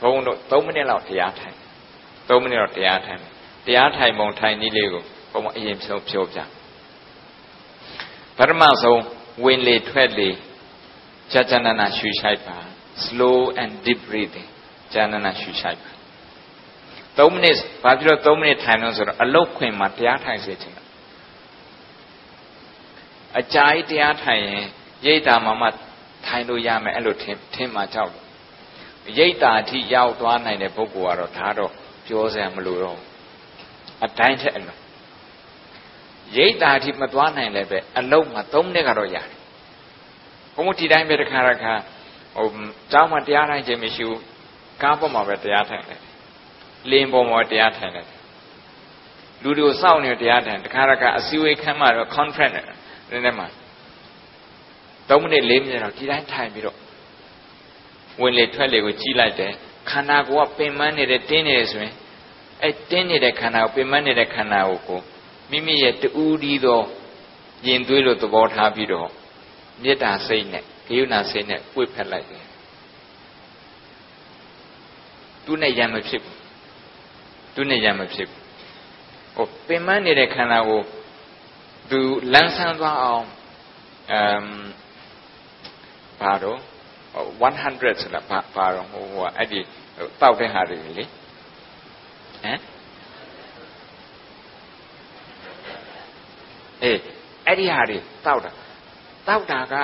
ဘုန်းတို့3မိနစ်လောက်တရားထိုင်3မိနစ်တော့တရားထိုင်တရားထိုင်ပုံထိုင်နည်းလေးကိုဘုန်းအရင်ဖြောပြောပြပထမဆုံးဝင်လေထွက်လေကြာကြာနာနာရှူရှိုက်ပါ slow and deep breathing ကြာနာနာရှူရှိုက်ပါ3မိနစ်ဘာဖြစ်လို့3မိနစ်ထိုင်လို့ဆိုတော့အလုတ်ခွင်မှာတရားထိုင်စေချင်တာအကြာကြီးတရားထိုင်ရင်ရိတ်တာမှမှထိုင်လို့ရမယ်အဲ့လိုထင်ထင်မှကြောက်တယ် ရိတ်တာအထိရောက်သွားနိုင်တဲ့ပုဂ္ဂိုလ်ကတော့ဒါတော့ပြောစရာမလိုတော့အတိုင်းထက်အလုံးရိတ်တာအထိမသွားနိုင်လည်းပဲအလုံးမှာ3နှစ်ကတော့ရတယ်ဘုံဒီတိုင်းပဲတစ်ခါတစ်ခါဟိုကျောင်းမှာတရားထိုင်ခြင်းမရှိဘူးကားပေါ်မှာပဲတရားထိုင်တယ်လင်းပေါ်မှာတရားထိုင်တယ်လူတွေကိုစောင့်နေတရားထိုင်တခါတခါအစည်းအဝေးခန်းမှာတော့ contract နဲ့နည်းနည်းမှာ3မိနစ်4မိနစ်တော့ဒီတိုင်းထိုင်ပြီးတော့ ဝင်လေထွက်လေကိုကြီးလိုက်တယ်ခန္ဓာကိုယ်ကပင်ပန်းနေတယ်တင်းနေတယ်ဆိုရင်အဲတင်းနေတဲ့ခန္ဓာကိုပင်ပန်းနေတဲ့ခန္ဓာကိုကိုမိမိရဲ့တူးဒီသောယင်သွေးလို့သဘောထားပြီးတော့မေတ္တာစိတ်နဲ့ဂယုဏစိတ်နဲ့ပွေ့ဖက်လိုက်တယ်သူနဲ့ရံမဖြစ်ဘူးသူနဲ့ရံမဖြစ်ဘူးဟိုပင်ပန်းနေတဲ့ခန္ဓာကိုသူလန်းဆန်းသွားအောင်အမ်ဘာတော့ 100ဆိုတာဘာဘာတော့ဟိုဟိုအဲ့ဒီတောက်တဲ့ဟာတွေလေဟမ်အေးအဲ့ဒီဟာတွေတောက်တာတောက်တာက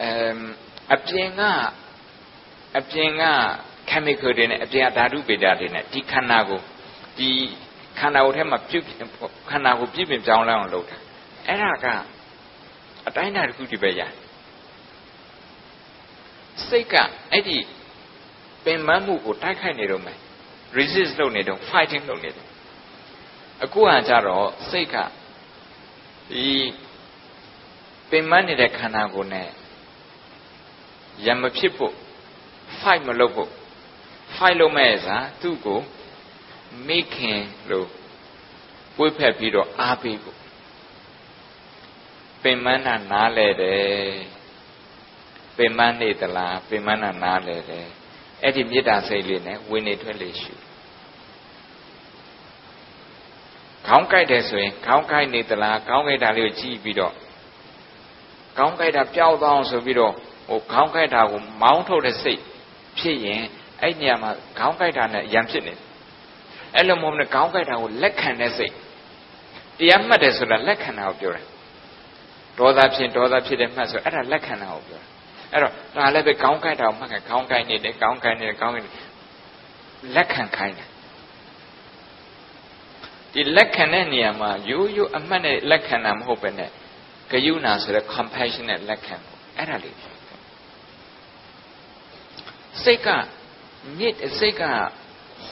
အမ်အပြင်ကအပြင်က chemical တွေနဲ့အပြင်ကဓာတုပေတာတွေနဲ့ဒီခန္ဓာကိုဒီခန္ဓာကိုယ်ထဲမှာပြုတ်ခန္ဓာကိုပြည့်ပြင်ပြောင်းလဲအောင်လုပ်တာအဲ့ဒါကအတိုင်းအတာတစ်ခုတည်းပဲရတယ် စိတ်ကအဲ့ဒီပင်ပန်းမှုကိုတိုက်ခိုက်နေတော့မယ် resist လုပ်နေတော့ fighting လုပ်နေတယ်အခုဟာကြတော့စိတ်ကဒီပင်ပန်းနေတဲ့ခန္ဓာကိုယ်နဲ့ရံမဖြစ်ဖို့ fight မလုပ်ဖို့ fight လုပ်မဲ့စားသူ့ကိုမိခင်လို့ပွေးဖက်ပြီးတော့အားပေးဖို့ပင်မနာနားလဲတယ် ပင်မနေသလားပင်မနာနားလဲတယ်အဲ့ဒီမေတ္တာစိတ်လေးနဲ့ဝင်နေထွက်လေရှုခေါင်းကိုက်တယ်ဆိုရင်ခေါင်းကိုက်နေသလားခေါင်းကိုက်တာလေးကိုကြည့်ပြီးတော့ခေါင်းကိုက်တာပျောက်သွားအောင်ဆိုပြီးတော့ဟိုခေါင်းကိုက်တာကိုမောင်းထုတ်တဲ့စိတ်ဖြစ်ရင်အဲ့ညမှာခေါင်းကိုက်တာနဲ့ရံဖြစ်နေတယ်အဲ့လိုမဟုတ်နဲ့ခေါင်းကိုက်တာကိုလက်ခံတဲ့စိတ်တရားမှတ်တယ်ဆိုတာလက်ခံတာကိုပြောတာဒေါသဖြစ်ဒေါသဖြစ်တဲ့မှတ်ဆိုအဲ့ဒါလက်ခံတာကိုပြောတာ အဲ့တော့ဒါလည်းပဲခေါင်းကိုက်တာကိုမှတ်ခံခေါင်းကိုက်နေတယ်ခေါင်းကိုက်နေတယ်ခေါင်းကိုက်နေလက်ခံခိုင်းတယ်ဒီလက်ခံတဲ့နေရာမှာရိုးရိုးအမှတ်နဲ့လက်ခံတာမဟုတ်ပဲနဲ့ဂယုဏဆိုတဲ့ compassion နဲ့လက်ခံဖို့အဲ့ဒါလေးစိတ်ကမြစ်စိတ်က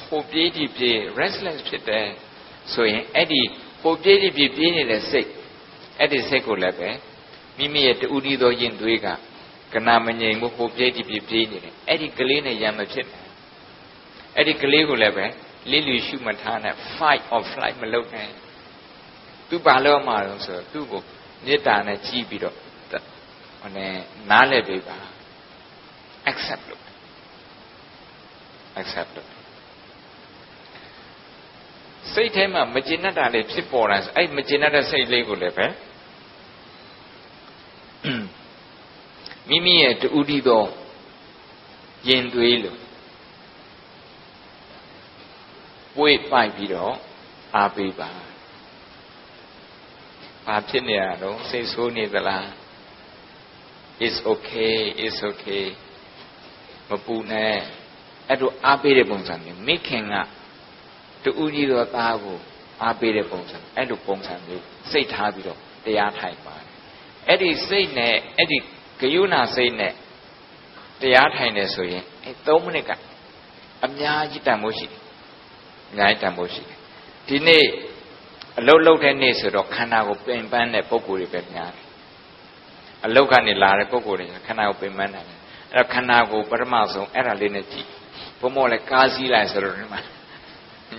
ဟိုပြေးဒီပြေး restless ဖြစ်တယ်ဆိုရင်အဲ့ဒီဟိုပြေးဒီပြေးပြေးနေတဲ့စိတ်အဲ့ဒီစိတ်ကိုလည်းပဲမိမိရဲ့တူဒီသောယင်သွေးက ကနာမငြိမ်ဘူးဟိုပြေးဒီပြေးပြေးနေတယ်အဲ့ဒီကလေးနဲ့ရံမဖြစ်နဲ့အဲ့ဒီကလေးကိုလည်းပဲလိလူရှုမထားနဲ့ fight or flight မလုပ်နဲ့သူဘာလို့မှာလဲဆိုတော့သူ့ကိုမေတ္တာနဲ့ကြည်ပြီးတော့ဟိုနဲ့နားလည်ပေးပါ accept လုပ် accept လုပ်စိတ်ထဲမှာမကျေနပ်တာလေးဖြစ်ပေါ်လာဆိုအဲ့မကျေနပ်တဲ့စိတ်လေးကိုလည်းပဲ မိမိရဲ့တူတီသောယင်သွေးလို့ပွေ့ပိုက်ပြီးတော့အားပေးပါဘာဖြစ်နေရတော့စိတ်ဆိုးနေသလား is okay is okay မပူနဲ့အဲ့တို့အားပေးတဲ့ပုံစံမျိုးမိခင်ကတူဦးကြီးတော်သားကိုအားပေးတဲ့ပုံစံအဲ့လိုပုံစံမျိုးစိတ်ထားပြီးတော့တရားထိုင်ပါတယ်အဲ့ဒီစိတ်နဲ့အဲ့ဒီ ဂယုဏစိတ်နဲ့တရားထိုင်တယ်ဆိုရင်အဲ့3မိနစ်ကအများကြီးတန်ဖိုးရှိတယ်အများကြီးတန်ဖိုးရှိတယ်ဒီနေ့အလုတ်လုတ်တဲ့နေ့ဆိုတော့ခန္ဓာကိုပင်ပန်းတဲ့ပုံကိုယ်တွေပဲများတယ်အလုတ်ကနေလာတဲ့ပုံကိုယ်တွေခန္ဓာကိုပင်ပန်းတယ်အဲ့တော့ခန္ဓာကိုပထမဆုံးအဲ့ဒါလေးနဲ့ကြည့်ဘုံမောလည်းကားစည်းလိုက်ဆိုတော့ဒီမှာ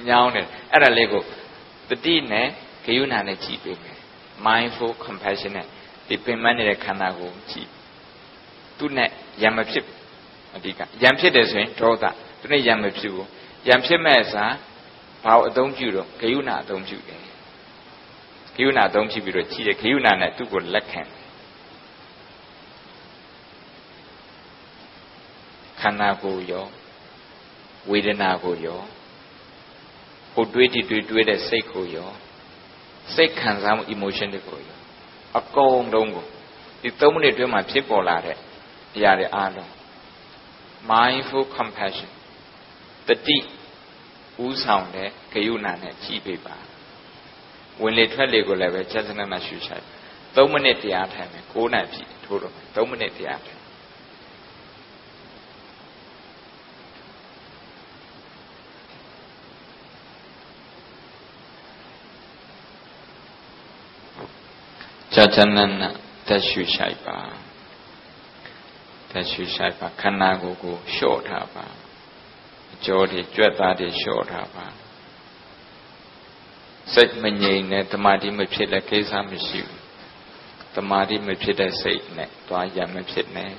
ညောင်းတယ်အဲ့ဒါလေးကိုတတိနဲ့ဂယုဏနဲ့ကြည့်ပေးမယ် mindful compassion နဲ့ဒီပင်ပန်းနေတဲ့ခန္ဓာကိုကြည့် သူနဲ့ရံမဖြစ်အဓိကယံဖြစ်တယ်ဆိုရင်ဒေါသဒီနေ့ယံမဖြစ်ဘူးယံဖြစ်မဲ့စာဘာကိုအသုံးပြုတော့ဂယုဏအသုံးပြုတယ်ဂယုဏအသုံးပြုပြီးတော့ကြည့်တယ်ဂယုဏနဲ့သူ့ကိုလက်ခံခန္ဓာကိုယ်ရောဝေဒနာကိုရောဟိုတွေးကြည့်တွေးတွေးတဲ့စိတ်ကိုရောစိတ်ခံစားမှု emotion တွေကိုရောအကုန်လုံးကိုဒီ3မိနစ်အတွင်းမှာဖြစ်ပေါ်လာတဲ့ အရာတွေအားလုံး mindful compassion တတိဥဆောင်တဲ့ဂယုဏနဲ့ကြည်ပေးပါဝင်လေထွက်လေကိုလည်းပဲချက်စနနဲ့ရှုရှိုက်3မိနစ်တရားထိုင်မယ်9နာရီထိုးတော့မယ်3မိနစ်တရားထိုင်ကြာကြာနနတက်ရှုရှိုက်ပါ တက်ရှုရှိုက်ပါခန္ဓာကိုယ်ကိုလျှော့ထားပါအကျော်တွေကြွက်သားတွေလျှော့ထားပါစိတ်မငြိမ်နဲ့တမာတိမဖြစ်တဲ့ကိစ္စမရှိဘူးတမာတိမဖြစ်တဲ့စိတ်နဲ့သွားရမဖြစ်နဲ့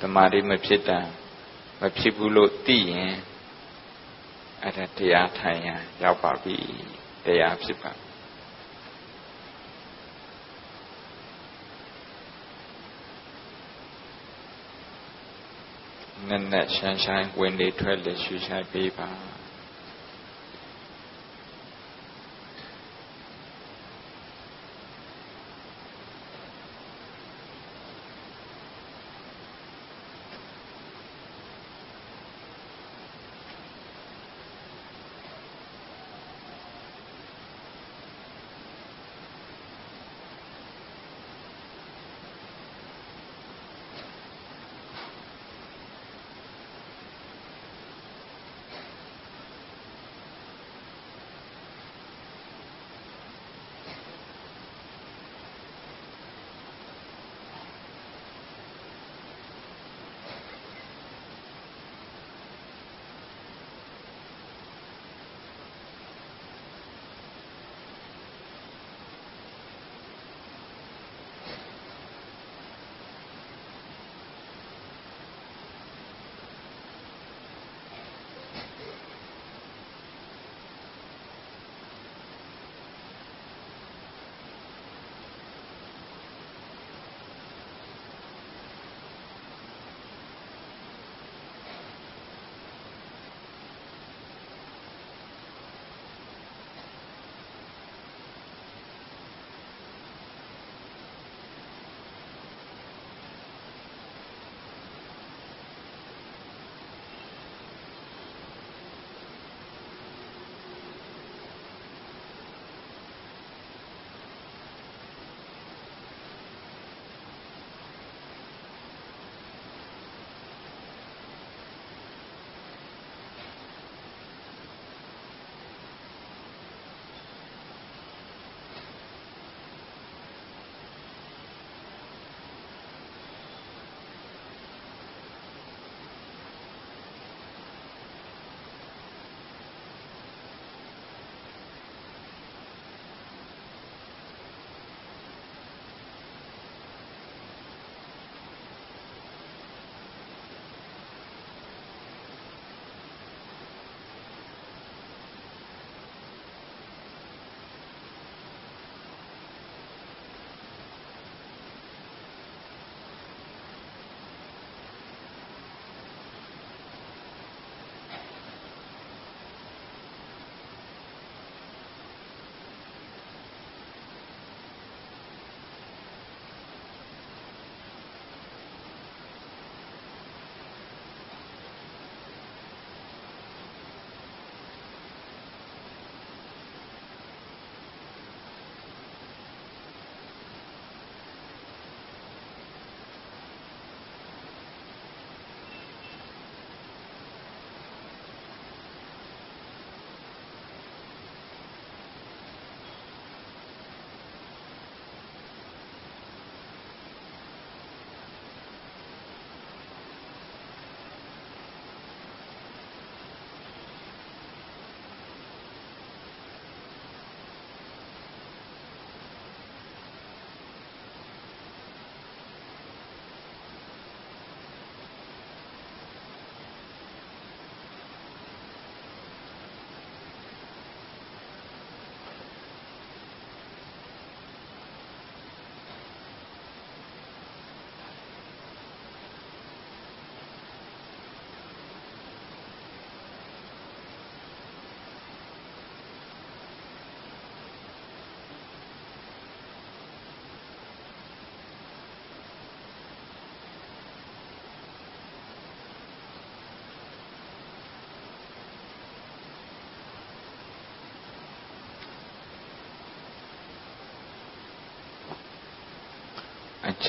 တမာတိမဖြစ်တာမဖြစ်ဘူးလို့သိရင်အဲ့ဒါတရားထိုင်ရရောက်ပါပြီတရားဖြစ်ပါ နက်နက်ရှမ်းရှိုင်းဝင်လေထွက်လေရှူရှိုင်းပေးပါ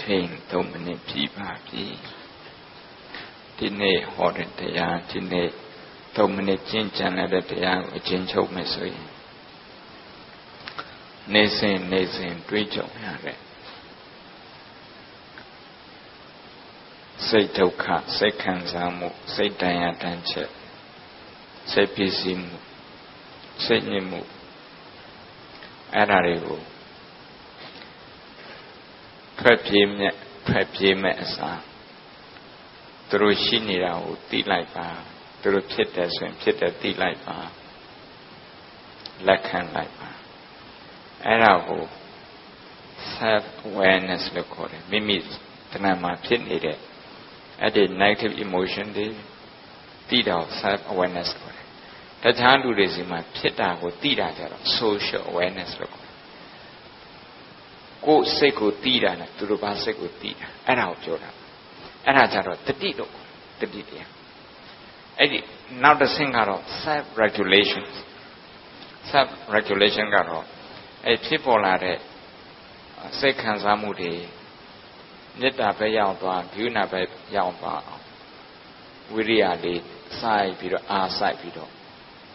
ချိန်3မိနစ်ပြပါပြီဒီနေ့ဟောတဲ့တရားဒီနေ့3မိနစ်ကျင့်ကြံတဲ့တရားကိုအချင်းချုပ်မယ်ဆိုရင်နေစဉ်နေစဉ်တွေးကြုံရတဲ့စိတ်ဒုက္ခစိတ်ခံစားမှုစိတ်တန်ရာတန်ချက်စိတ်ဖြစ်စီမှုစိတ်ညစ်မှုအဲ့ဒါတွေကို ထွက်ပြေးမြက်ထွက်ပြေးမဲ့အစားသူတို့ရှိနေတာကိုသိလိုက်ပါသူတို့ဖြစ်တယ်ဆိုရင်ဖြစ်တယ်သိလိုက်ပါလက်ခံလိုက်ပါအဲ့ဒါကို self awareness လို့ခေါ်တယ်မိမိတဏ္ဍာမှာဖြစ်နေတဲ့အဲ့ဒီ negative emotion တွေသိတော့ self awareness ခေါ်တယ်တခြားလူတွေစီမှာဖြစ်တာကိုသိတာကြတော့ social awareness လို့ခေါ်တယ် ကိုယ်စိတ်ကိုသိတာနဲ့သူတို့ဘာစိတ်ကိုသိတာအဲ့ဒါကိုပြောတာအဲ့ဒါကြတော့တတိလို့တတိတရားအဲ့ဒီနောက်တစ်ဆင့်ကတော့ self regulation self regulation ကတော့အဲ့ဖြစ်ပေါ်လာတဲ့စိတ်ခံစားမှုတွေမေတ္တာပဲရောက်သွားဂုဏပဲရောက်သွားအောင်ဝိရိယလေးစိုက်ပြီးတော့အားစိုက်ပြီးတော့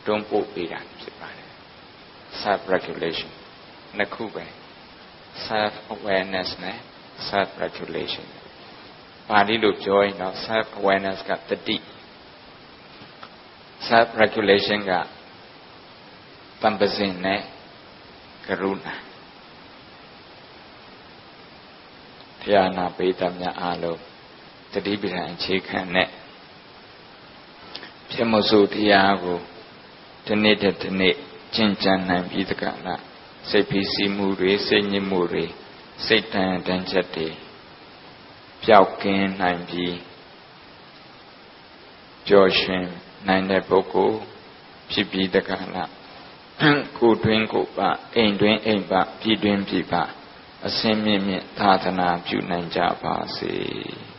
တွန်းပို့ပေးတာဖြစ်ပါတယ် self regulation နှစ်ခုပဲ self awareness နဲ့ self regulation ပါဠိလိုပြောရင်တော့ self awareness ကတတိ self regulation ကတံပစင်နဲ့ကရုဏာတရားနာပိသမြအားလုံးတတိပဌာန်အခြေခံနဲ့ဖြစ်မဆိုတရားကိုဒီနေ့တည်းဒီနေ့ကျင့်ကြံနိုင်ပြီးတကလား စိတ်ဖိစီးမှုတွေစိတ်ညစ်မှုတွေစိတ်တန်တန်ချက်တွေပျောက်ကင်းနိုင်ပြီးကြော်ရှင်နိုင်တဲ့ပုဂ္ဂိုလ်ဖြစ်ပြီးတကလားကိုတွင်ကိုပအိမ်တွင်အိမ်ပပြည်တွင်ပြည်ပအစင်းမြင့်မြင့်သာသနာပြုနိုင်ကြပါစေ။